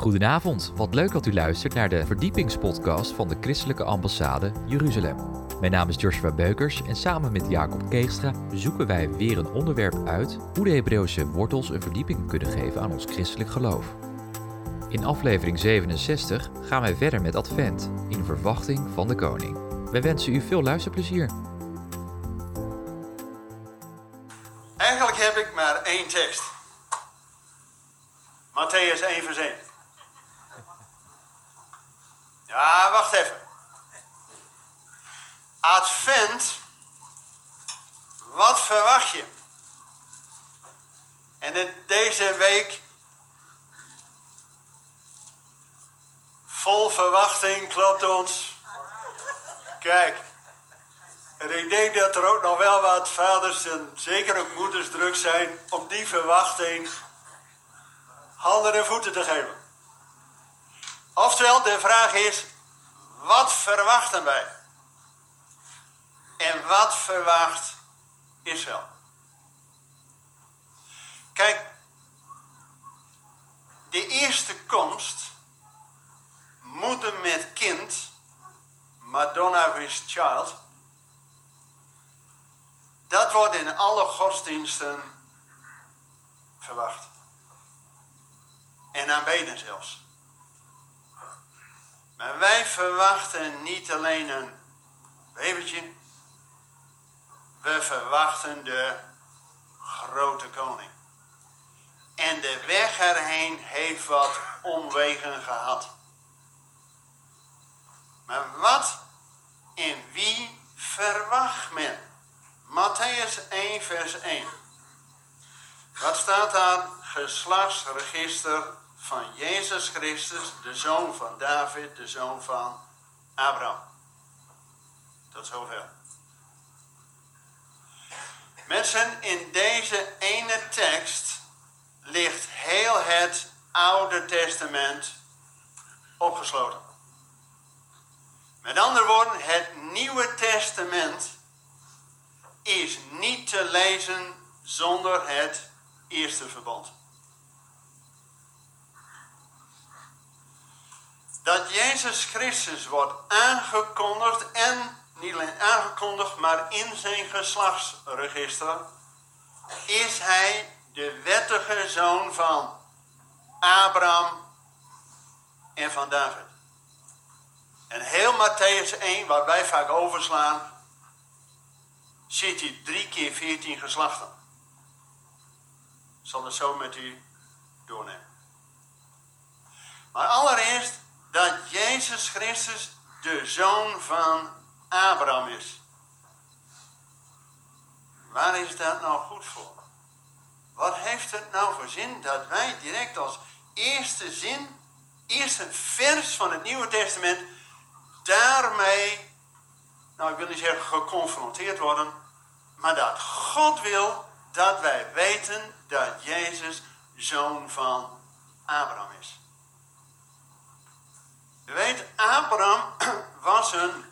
Goedenavond, wat leuk dat u luistert naar de verdiepingspodcast van de Christelijke Ambassade Jeruzalem. Mijn naam is Joshua Beukers en samen met Jacob Keegstra zoeken wij weer een onderwerp uit hoe de Hebreeuwse wortels een verdieping kunnen geven aan ons christelijk geloof. In aflevering 67 gaan wij verder met Advent in verwachting van de koning. Wij wensen u veel luisterplezier. Eigenlijk heb ik maar één tekst. Matthäus 1 vers 1. Ja, wacht even. Advent, wat verwacht je? En in deze week vol verwachting klopt ons. Kijk, en ik denk dat er ook nog wel wat vaders en zeker ook moeders druk zijn om die verwachting handen en voeten te geven. Oftewel, de vraag is, wat verwachten wij? En wat verwacht Israël? Kijk, de eerste komst, moeder met kind, Madonna with child, dat wordt in alle godsdiensten verwacht. En aanbeden zelfs. Maar wij verwachten niet alleen een babytje. We verwachten de grote koning. En de weg erheen heeft wat omwegen gehad. Maar wat en wie verwacht men? Matthäus 1, vers 1. Wat staat daar? Geslachtsregister van Jezus Christus, de zoon van David, de zoon van Abraham. Tot zover. Mensen, in deze ene tekst ligt heel het Oude Testament opgesloten. Met andere woorden, het Nieuwe Testament is niet te lezen zonder het eerste verbond. Dat Jezus Christus wordt aangekondigd en niet alleen aangekondigd, maar in zijn geslachtsregister is hij de wettige zoon van Abraham en van David. En heel Matthäus 1, waar wij vaak overslaan, ziet hij drie keer veertien geslachten. Ik zal het zo met u doornemen. Maar allereerst dat Jezus Christus de zoon van Abraham is. Waar is dat nou goed voor? Wat heeft het nou voor zin dat wij direct als eerste zin, eerste vers van het Nieuwe Testament, daarmee, nou ik wil niet zeggen geconfronteerd worden, maar dat God wil dat wij weten dat Jezus zoon van Abraham is. Weet, Abraham was een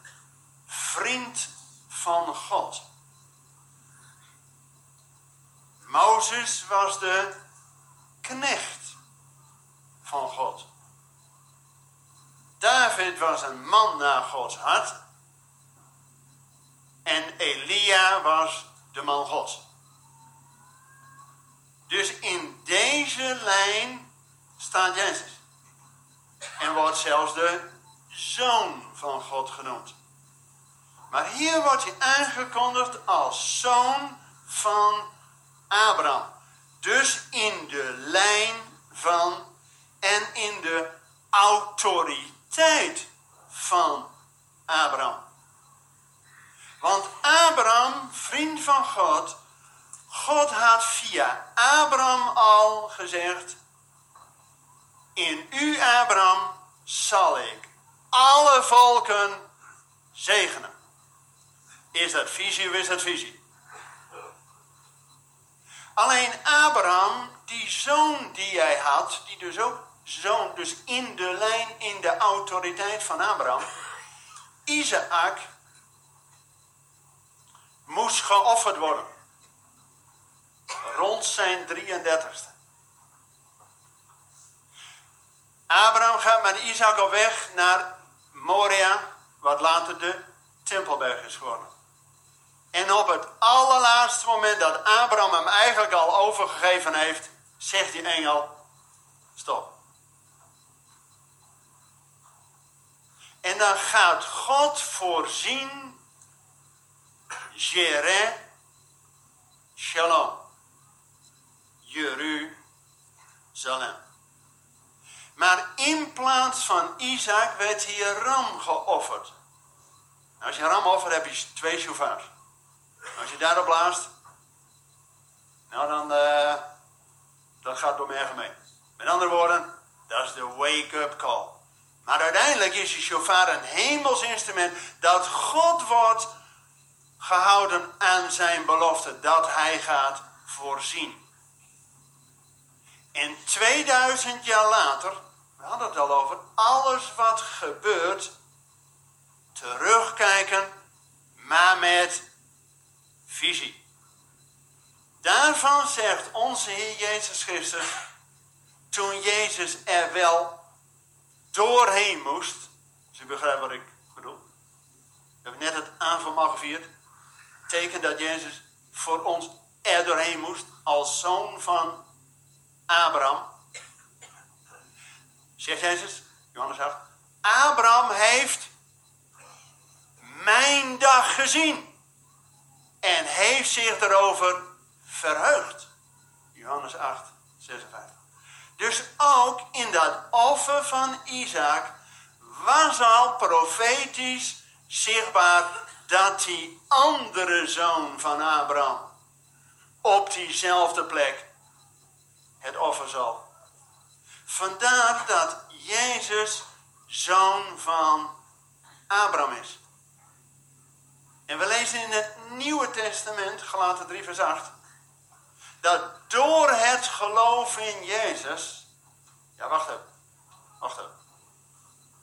vriend van God. Mozes was de knecht van God. David was een man naar Gods hart. En Elia was de man Gods. Dus in deze lijn staat Jezus. En wordt zelfs de zoon van God genoemd. Maar hier wordt hij aangekondigd als zoon van Abraham. Dus in de lijn van en in de autoriteit van Abraham. Want Abraham, vriend van God, God had via Abraham al gezegd: In u, Abraham, zal ik alle volken zegenen. Is dat visie of is dat visie? Alleen Abraham, die zoon die hij had, die dus ook zoon, dus in de lijn, in de autoriteit van Abraham, Isaac, moest geofferd worden. Rond zijn 33ste. Abraham gaat met Isaac op weg naar Moria, wat later de Tempelberg is geworden. En op het allerlaatste moment dat Abraham hem eigenlijk al overgegeven heeft, zegt die engel: Stop. En dan gaat God voorzien, Jere, Shalom, Jeruzalem. Maar in plaats van Isaac werd hier ram geofferd. Als je ram offert, heb je twee shofaars. Als je daarop blaast, nou dan, uh, dat gaat door mergen mee. Met andere woorden, dat is de wake-up call. Maar uiteindelijk is die shofar een hemels instrument dat God wordt gehouden aan zijn belofte dat hij gaat voorzien. En 2000 jaar later, we hadden het al over, alles wat gebeurt, terugkijken, maar met visie. Daarvan zegt onze Heer Jezus Christus, toen Jezus er wel doorheen moest, als u begrijpt wat ik bedoel. We hebben net het aanvalmaal gevierd. Teken dat Jezus voor ons er doorheen moest als zoon van Abraham. Zegt Jezus, Johannes 8, Abraham heeft mijn dag gezien en heeft zich erover verheugd. Johannes 8, 56. Dus ook in dat offer van Isaac was al profetisch zichtbaar dat die andere zoon van Abraham op diezelfde plek het offer zal. Vandaar dat Jezus zoon van Abraham is. En we lezen in het Nieuwe Testament, gelaten 3 vers 8, dat door het geloof in Jezus, ja wacht even, wacht even.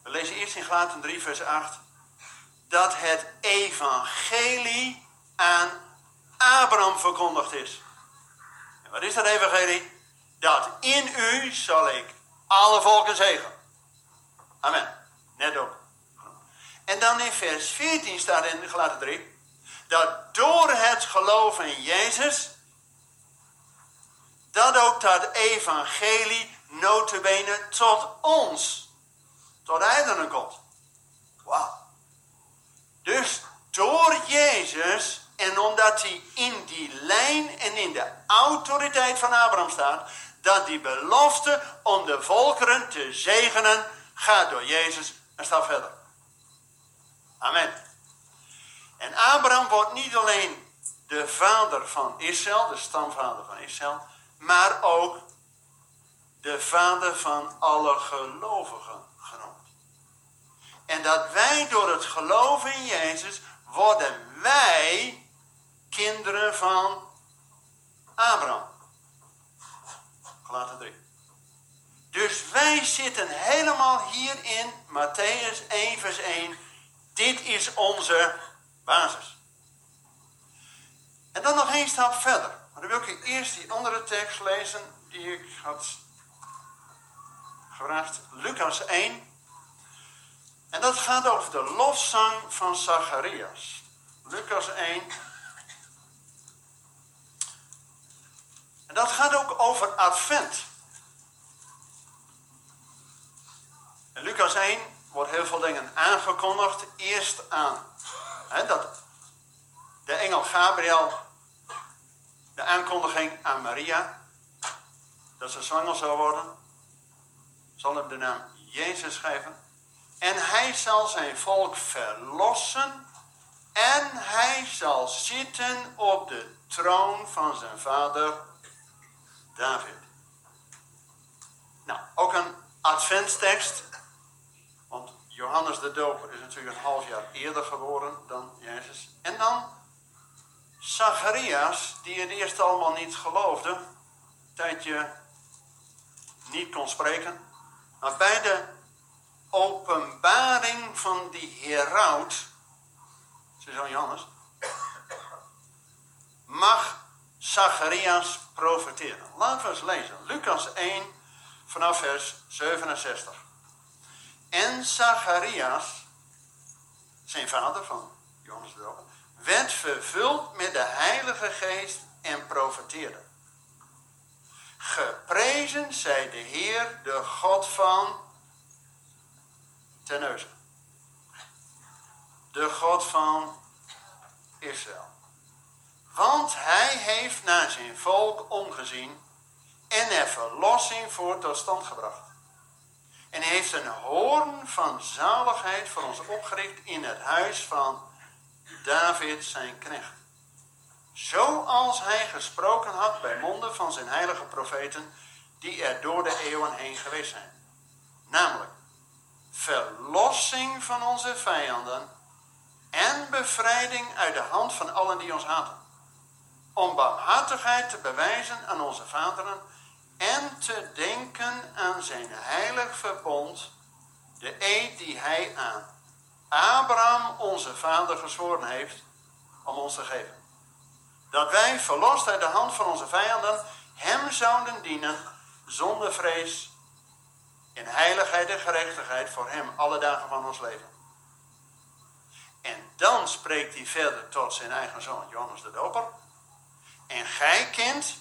We lezen eerst in Galaten 3 vers 8, dat het evangelie aan Abraham verkondigd is. En wat is dat evangelie? Dat in u zal ik alle volken zegen. Amen. Net ook. En dan in vers 14 staat in Galaten 3, dat door het geloof in Jezus, dat ook dat evangelie notabene tot ons, tot heidenen komt. Wauw. Dus door Jezus en omdat hij in die lijn en in de autoriteit van Abraham staat, dat die belofte om de volkeren te zegenen gaat door Jezus een stap verder. Amen. En Abraham wordt niet alleen de vader van Israël, de stamvader van Israël, maar ook de vader van alle gelovigen genoemd. En dat wij door het geloven in Jezus worden wij kinderen van Abraham. Gelaten 3. Dus wij zitten helemaal hier in Matthäus 1 vers 1. Dit is onze basis. En dan nog één stap verder. Maar dan wil ik eerst die andere tekst lezen die ik had gevraagd. Lucas 1. En dat gaat over de lofzang van Zacharias. Lucas 1. Dat gaat ook over Advent. In Lucas 1 wordt heel veel dingen aangekondigd. Eerst aan hè, dat de engel Gabriel de aankondiging aan Maria dat ze zwanger zou worden, zal hem de naam Jezus geven. En hij zal zijn volk verlossen en hij zal zitten op de troon van zijn vader David. Nou, ook een adventstekst. Want Johannes de Doper is natuurlijk een half jaar eerder geboren dan Jezus. En dan Zacharias, die het eerst allemaal niet geloofde, een tijdje niet kon spreken. Maar bij de openbaring van die heraut, zoon Johannes, mag Zacharias profeteren. Laten we eens lezen. Lucas 1 vanaf vers 67. En Zacharias, zijn vader van Johannes de Doper, werd vervuld met de Heilige Geest en profeteerde. Geprezen zij de Heer, de God van Tenneuzen. De God van Israël. Want hij heeft naar zijn volk omgezien en er verlossing voor tot stand gebracht. En heeft een hoorn van zaligheid voor ons opgericht in het huis van David zijn knecht. Zoals hij gesproken had bij monden van zijn heilige profeten die er door de eeuwen heen geweest zijn. Namelijk, verlossing van onze vijanden en bevrijding uit de hand van allen die ons haten. Om barmhartigheid te bewijzen aan onze vaderen en te denken aan zijn heilig verbond, de eed die hij aan Abraham, onze vader, gezworen heeft om ons te geven. Dat wij, verlost uit de hand van onze vijanden, hem zouden dienen zonder vrees, in heiligheid en gerechtigheid voor hem alle dagen van ons leven. En dan spreekt hij verder tot zijn eigen zoon Johannes de Doper. En gij, kind,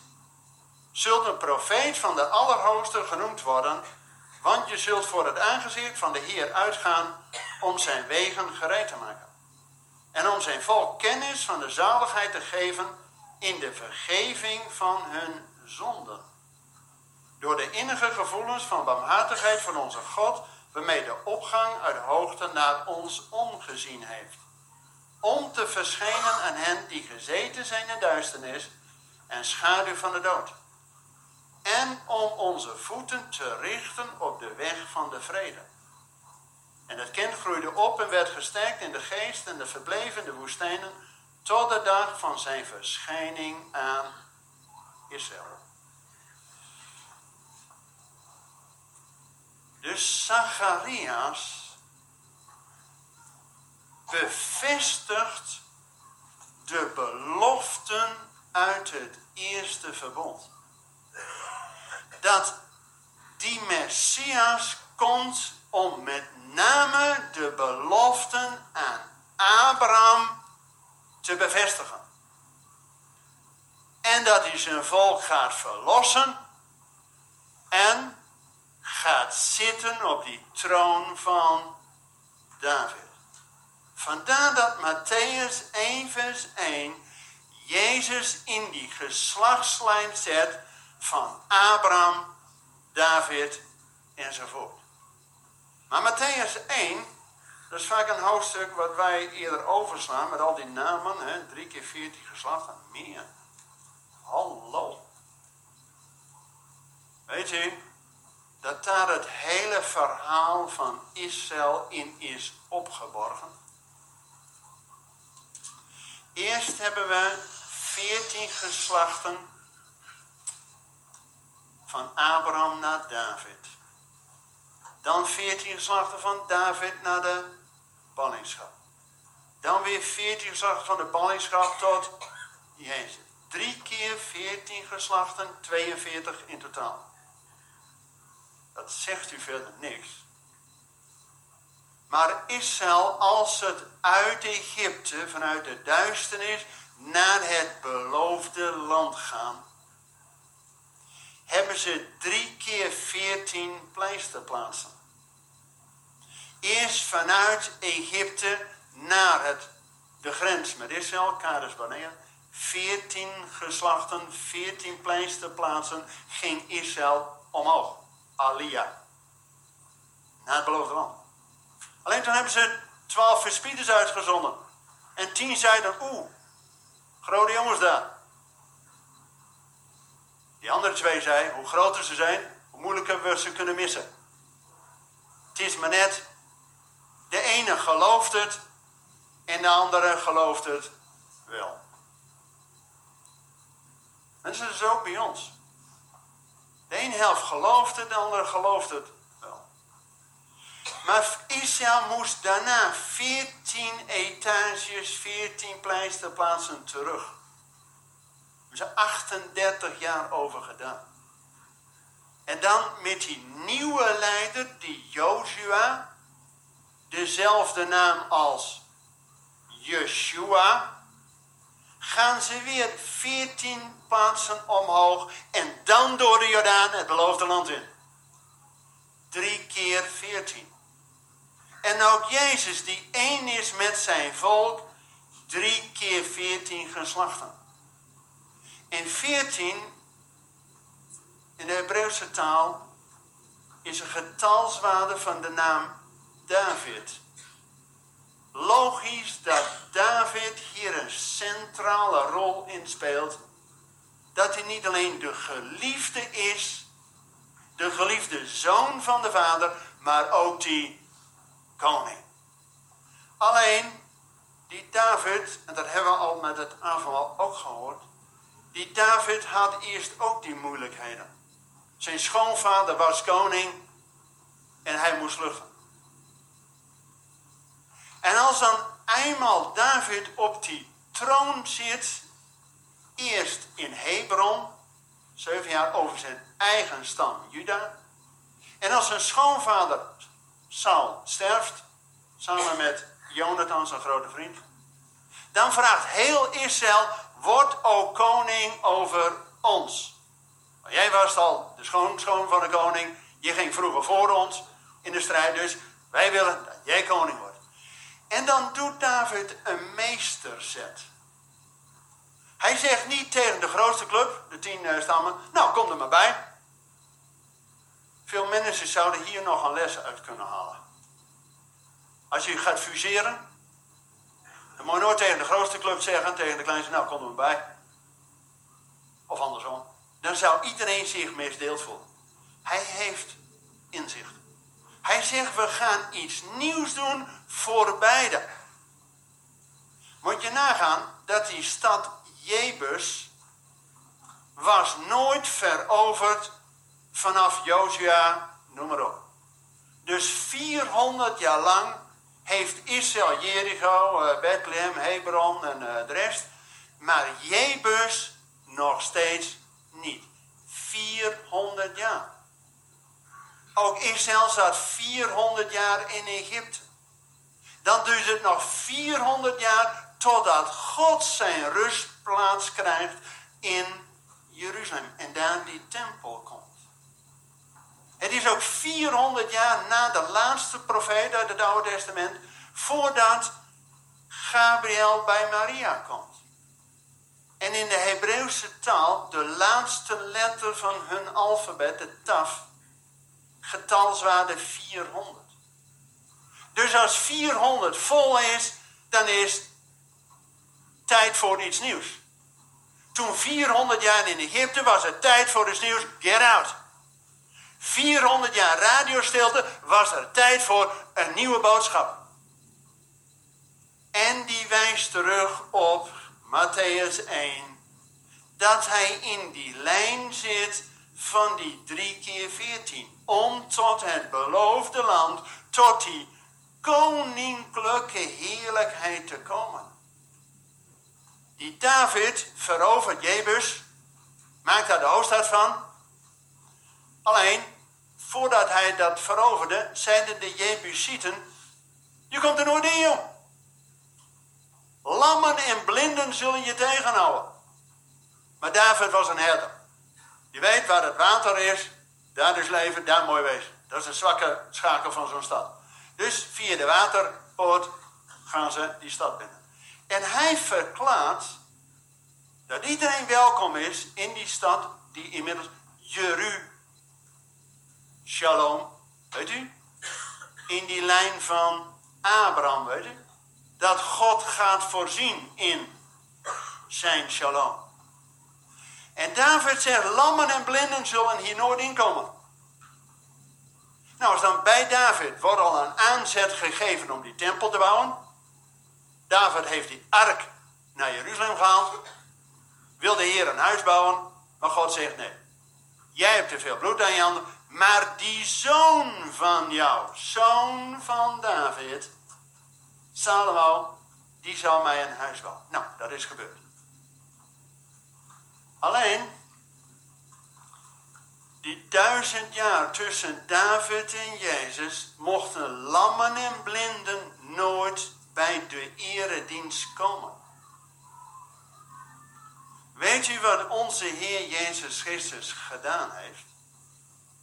zult een profeet van de Allerhoogste genoemd worden, want je zult voor het aangezicht van de Heer uitgaan om zijn wegen gereed te maken. En om zijn volk kennis van de zaligheid te geven in de vergeving van hun zonden. Door de innige gevoelens van barmhartigheid van onze God, waarmee de opgang uit de hoogte naar ons omgezien heeft. Om te verschijnen aan hen die gezeten zijn in duisternis en schaduw van de dood en om onze voeten te richten op de weg van de vrede. En het kind groeide op en werd gesterkt in de geest en de verbleef in de woestijnen tot de dag van zijn verschijning aan Israël. Dus Zacharias bevestigt de beloften uit het eerste verbond dat die Messias komt om met name de beloften aan Abraham te bevestigen. En dat hij zijn volk gaat verlossen en gaat zitten op die troon van David. Vandaar dat Matthäus 1 vers 1 Jezus in die geslachtslijn zet van Abraham, David enzovoort. Maar Matthäus 1, dat is vaak een hoofdstuk wat wij eerder overslaan met al die namen, hè, drie keer veertien geslachten, meer. Hallo. Weet u, dat daar het hele verhaal van Israël in is opgeborgen? Eerst hebben we veertien geslachten van Abraham naar David. Dan veertien geslachten van David naar de ballingschap. Dan weer veertien geslachten van de ballingschap tot Jezus. Drie keer veertien geslachten, 42 in totaal. Dat zegt u verder niks. Maar Israël, als het uit Egypte, vanuit de duisternis, naar het beloofde land gaan, hebben ze drie keer veertien pleisterplaatsen. Eerst vanuit Egypte naar het, de grens met Israël, Kades Barnea. Veertien geslachten, veertien pleisterplaatsen ging Israël omhoog. Alia. Naar het beloofde land. Alleen toen hebben ze twaalf verspieders uitgezonden. En tien zeiden, oeh, grote jongens daar. Die andere twee zei, hoe groter ze zijn, hoe moeilijker we ze kunnen missen. Het is maar net, de ene gelooft het en de andere gelooft het wel. En dat is ook bij ons. De ene helft gelooft het, de andere gelooft het. Maar Israël moest daarna 14 etages, 14 pleisterplaatsen terug ze 38 jaar over gedaan. En dan met die nieuwe leider, die Joshua, dezelfde naam als Yeshua, gaan ze weer 14 plaatsen omhoog en dan door de Jordaan het beloofde land in. Drie keer 14. En ook Jezus, die één is met zijn volk, drie keer 14 geslachten. In 14, in de Hebreeuwse taal, is een getalswaarde van de naam David. Logisch dat David hier een centrale rol in speelt. Dat hij niet alleen de geliefde is, de geliefde zoon van de vader, maar ook die koning. Alleen, die David, en dat hebben we al met het aanval ook gehoord, die David had eerst ook die moeilijkheden. Zijn schoonvader was koning en hij moest vluchten. En als dan eenmaal David op die troon zit, eerst in Hebron, zeven jaar over zijn eigen stam Juda. En als zijn schoonvader Saul sterft, samen met Jonathan, zijn grote vriend, dan vraagt heel Israël, word ook koning over ons. jij was al de schoon, van de koning, je ging vroeger voor ons in de strijd, dus wij willen dat jij koning wordt. En dan doet David een meesterzet. Hij zegt niet tegen de grootste club, de tien eh, stammen, nou kom er maar bij. Veel mensen zouden hier nog een les uit kunnen halen. Als je gaat fuseren, dan moet je nooit tegen de grootste club zeggen, tegen de kleinste, nou kom er bij. Of andersom. Dan zou iedereen zich misdeeld voelen. Hij heeft inzicht. Hij zegt, we gaan iets nieuws doen voor beide. Moet je nagaan dat die stad Jebus was nooit veroverd vanaf Josia, noem maar op. Dus 400 jaar lang heeft Israël Jericho, uh, Bethlehem, Hebron en uh, de rest. Maar Jebus nog steeds niet. 400 jaar. Ook Israël zat 400 jaar in Egypte. Dan duurt het nog 400 jaar totdat God zijn rustplaats krijgt in Jeruzalem. En daar die tempel komt. Het is ook 400 jaar na de laatste profeet uit het Oude Testament, voordat Gabriel bij Maria komt. En in de Hebreeuwse taal, de laatste letter van hun alfabet, de taf, getalswaarde 400. Dus als 400 vol is, dan is tijd voor iets nieuws. Toen 400 jaar in Egypte was het tijd voor iets nieuws. Get out. 400 jaar radiostilte was er tijd voor een nieuwe boodschap. En die wijst terug op Matthäus 1. Dat hij in die lijn zit van die drie keer 14. Om tot het beloofde land, tot die koninklijke heerlijkheid te komen. Die David verovert Jebus, maakt daar de hoofdstad van. Alleen, voordat hij dat veroverde, zeiden de Jebusieten, je komt er nooit in. Lammen en blinden zullen je tegenhouden. Maar David was een herder. Je weet waar het water is, daar is leven, daar mooi wezen. Dat is een zwakke schakel van zo'n stad. Dus via de waterpoort gaan ze die stad binnen. En hij verklaart dat iedereen welkom is in die stad die inmiddels Jeru Shalom, weet u? In die lijn van Abraham, weet u? Dat God gaat voorzien in zijn shalom. En David zegt, lammen en blinden zullen hier nooit inkomen. Nou, als dan bij David wordt al een aanzet gegeven om die tempel te bouwen. David heeft die ark naar Jeruzalem gehaald. Wil de Heer een huis bouwen. Maar God zegt nee. Jij hebt te veel bloed aan je handen. Maar die zoon van jou, zoon van David, Salomo, die zal mij een huis bouwen. Nou, dat is gebeurd. Alleen, die duizend jaar tussen David en Jezus mochten lammen en blinden nooit bij de eredienst komen. Weet u wat onze Heer Jezus Christus gedaan heeft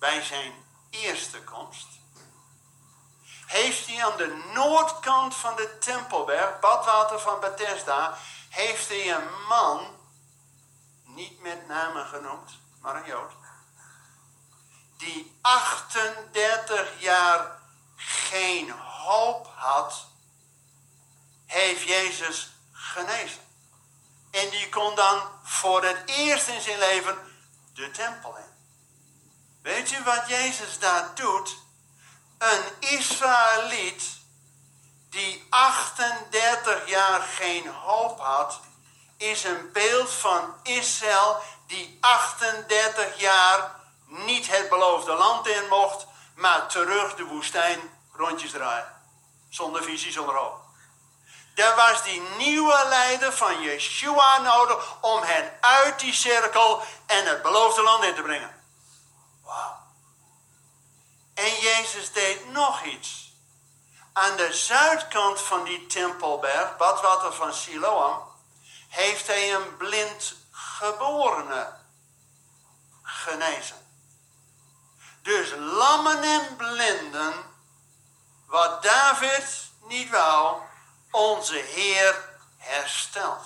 bij zijn eerste komst? Heeft hij aan de noordkant van de Tempelberg, badwater van Bethesda, heeft hij een man, niet met name genoemd, maar een Jood, die 38 jaar geen hoop had, heeft Jezus genezen. En die kon dan voor het eerst in zijn leven de tempel in. Weet je wat Jezus daar doet? Een Israëliet die 38 jaar geen hoop had, is een beeld van Israël die 38 jaar niet het beloofde land in mocht, maar terug de woestijn rondjes draaien. Zonder visie, zonder hoop. Er was die nieuwe leider van Yeshua nodig om hen uit die cirkel en het beloofde land in te brengen. En Jezus deed nog iets. Aan de zuidkant van die tempelberg, badwater van Siloam, heeft hij een blind geborene genezen. Dus lammen en blinden, wat David niet wou, onze Heer herstelt.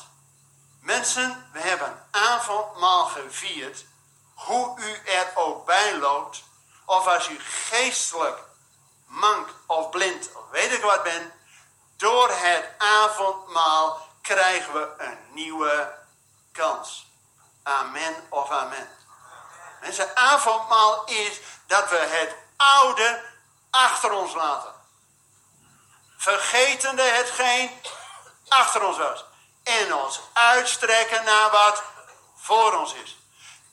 Mensen, we hebben avondmaal gevierd, hoe u er ook bij loopt, of als u geestelijk mank of blind of weet ik wat bent, door het avondmaal krijgen we een nieuwe kans. Amen of amen. Mensen, avondmaal is dat we het oude achter ons laten. Vergetende hetgeen achter ons was. En ons uitstrekken naar wat voor ons is.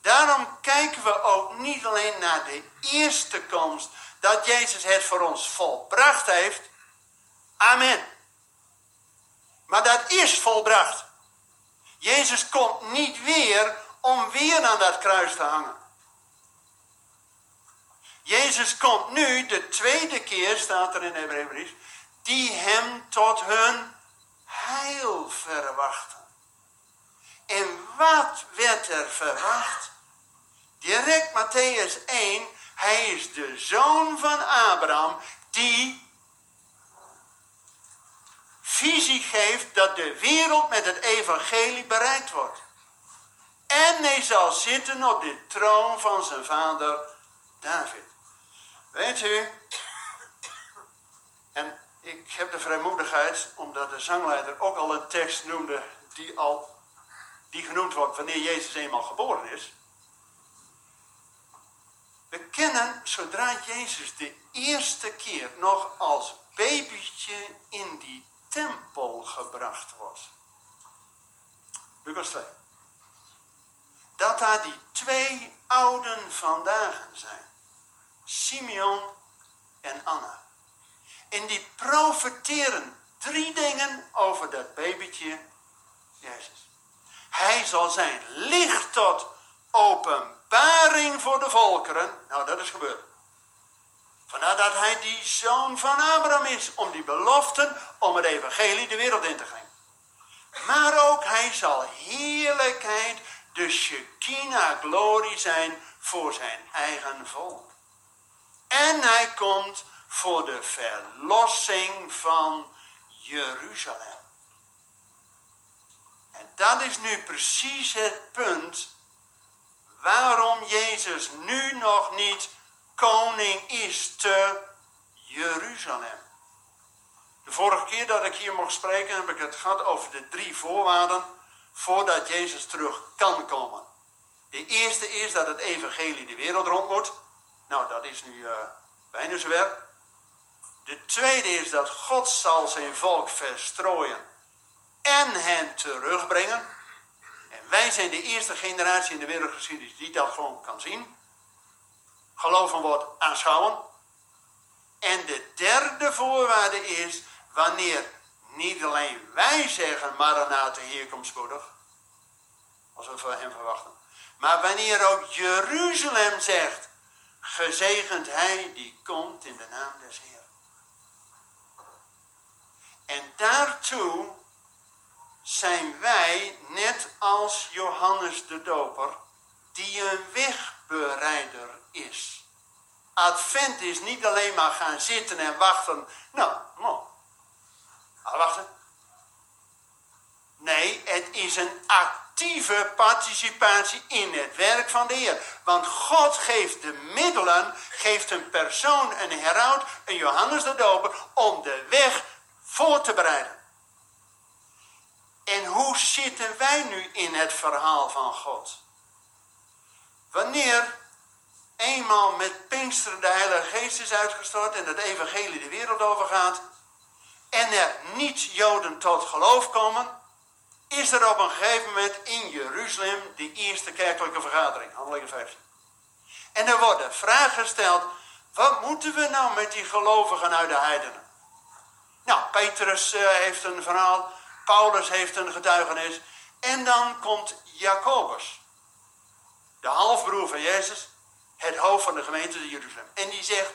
Daarom kijken we ook niet alleen naar de eerste komst, dat Jezus het voor ons volbracht heeft. Amen. Maar dat is volbracht. Jezus komt niet weer om weer aan dat kruis te hangen. Jezus komt nu de tweede keer, staat er in Hebreeënbrief, die hem tot hun heil verwachten. En wat werd er verwacht? Direct Matthäus 1, hij is de zoon van Abraham die visie geeft dat de wereld met het evangelie bereikt wordt. En hij zal zitten op de troon van zijn vader David. Weet u, en ik heb de vrijmoedigheid, omdat de zangleider ook al een tekst noemde die, al, die genoemd wordt wanneer Jezus eenmaal geboren is. We kennen, zodra Jezus de eerste keer nog als babytje in die tempel gebracht wordt. Lucas 2. Dat daar die twee ouden vandaag zijn. Simeon en Anna. En die profeteren drie dingen over dat babytje Jezus. Hij zal zijn licht tot openbaring voor de volkeren. Nou, dat is gebeurd. Vandaar dat hij die zoon van Abraham is. Om die beloften, om het evangelie de wereld in te gaan. Maar ook hij zal heerlijkheid, de Shekinah glorie zijn voor zijn eigen volk. En hij komt voor de verlossing van Jeruzalem. En dat is nu precies het punt waarom Jezus nu nog niet koning is te Jeruzalem. De vorige keer dat ik hier mocht spreken heb ik het gehad over de drie voorwaarden voordat Jezus terug kan komen. De eerste is dat het evangelie de wereld rond moet. Nou, dat is nu uh, bijna zover. De tweede is dat God zal zijn volk verstrooien en hen terugbrengen. Wij zijn de eerste generatie in de wereldgeschiedenis die dat gewoon kan zien. Geloven wordt aanschouwen. En de derde voorwaarde is wanneer niet alleen wij zeggen, Maranatha, hier komt spoedig. Als we van hem verwachten. Maar wanneer ook Jeruzalem zegt, Gezegend hij die komt in de naam des Heeren. En daartoe zijn wij net als Johannes de Doper, die een wegbereider is. Advent is niet alleen maar gaan zitten en wachten. Nou, nou. Al wachten. Nee, het is een actieve participatie in het werk van de Heer. Want God geeft de middelen, geeft een persoon, een heraut, een Johannes de Doper, om de weg voor te bereiden. En hoe zitten wij nu in het verhaal van God? Wanneer eenmaal met Pinksteren de Heilige Geest is uitgestort en het evangelie de wereld overgaat en er niet-Joden tot geloof komen, is er op een gegeven moment in Jeruzalem de eerste kerkelijke vergadering, handelingen 15. En er worden vragen gesteld, wat moeten we nou met die gelovigen uit de heidenen? Nou, Petrus uh, heeft een verhaal, Paulus heeft een getuigenis. En dan komt Jacobus, de halfbroer van Jezus, het hoofd van de gemeente de Jeruzalem. En die zegt,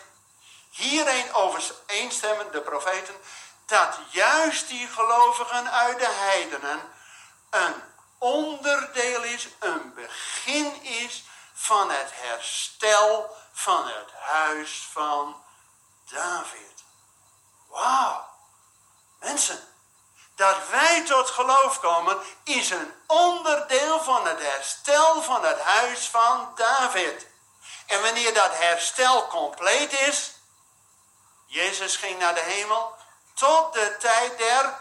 hierheen overeenstemmen de profeten, dat juist die gelovigen uit de heidenen een onderdeel is, een begin is van het herstel van het huis van David. Wauw. Mensen, dat wij tot geloof komen is een onderdeel van het herstel van het huis van David. En wanneer dat herstel compleet is, Jezus ging naar de hemel, tot de tijd der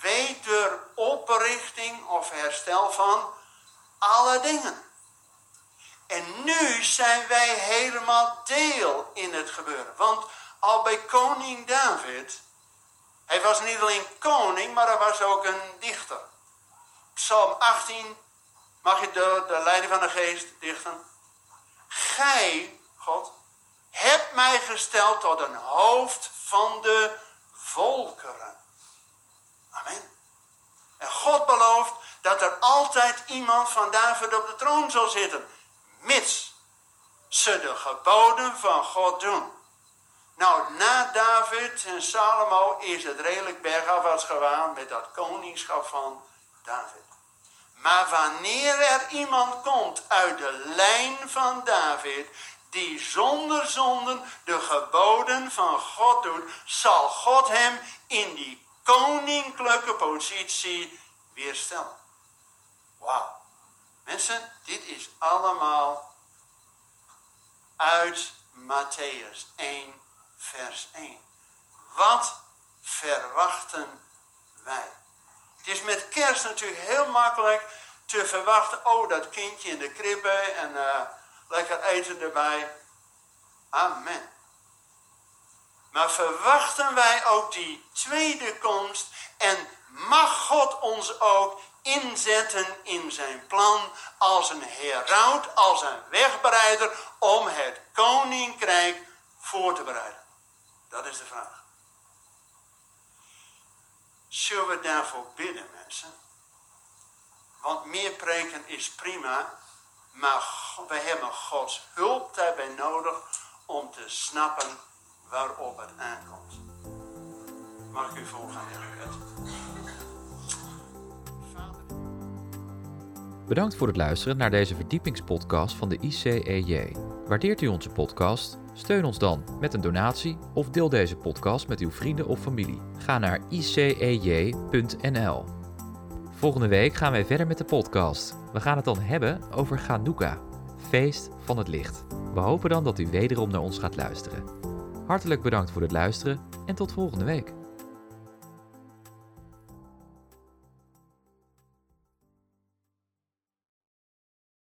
wederoprichting of herstel van alle dingen. En nu zijn wij helemaal deel in het gebeuren. Want al bij koning David hij was niet alleen koning, maar hij was ook een dichter. Psalm 18, mag je de, leiding van de geest dichten? Gij, God, hebt mij gesteld tot een hoofd van de volkeren. Amen. En God belooft dat er altijd iemand van David op de troon zal zitten, mits ze de geboden van God doen. Nou, na David en Salomo is het redelijk bergafwaarts gegaan met dat koningschap van David. Maar wanneer er iemand komt uit de lijn van David, die zonder zonden de geboden van God doet, zal God hem in die koninklijke positie weerstellen. Wauw. Mensen, dit is allemaal uit Matthäus 1 vers 1. Wat verwachten wij? Het is met kerst natuurlijk heel makkelijk te verwachten. Oh, dat kindje in de kribbe en uh, lekker eten erbij. Amen. Maar verwachten wij ook die tweede komst en mag God ons ook inzetten in zijn plan als een heraut, als een wegbereider om het koninkrijk voor te bereiden? Dat is de vraag. Zullen we daarvoor bidden, mensen? Want meer preken is prima, maar we hebben Gods hulp daarbij nodig om te snappen waarop het aankomt. Mag ik u voorgaan in? Bedankt voor het luisteren naar deze verdiepingspodcast van de ICEJ. Waardeert u onze podcast? Steun ons dan met een donatie of deel deze podcast met uw vrienden of familie. Ga naar icej.nl. Volgende week gaan wij verder met de podcast. We gaan het dan hebben over Chanukah, feest van het licht. We hopen dan dat u wederom naar ons gaat luisteren. Hartelijk bedankt voor het luisteren en tot volgende week.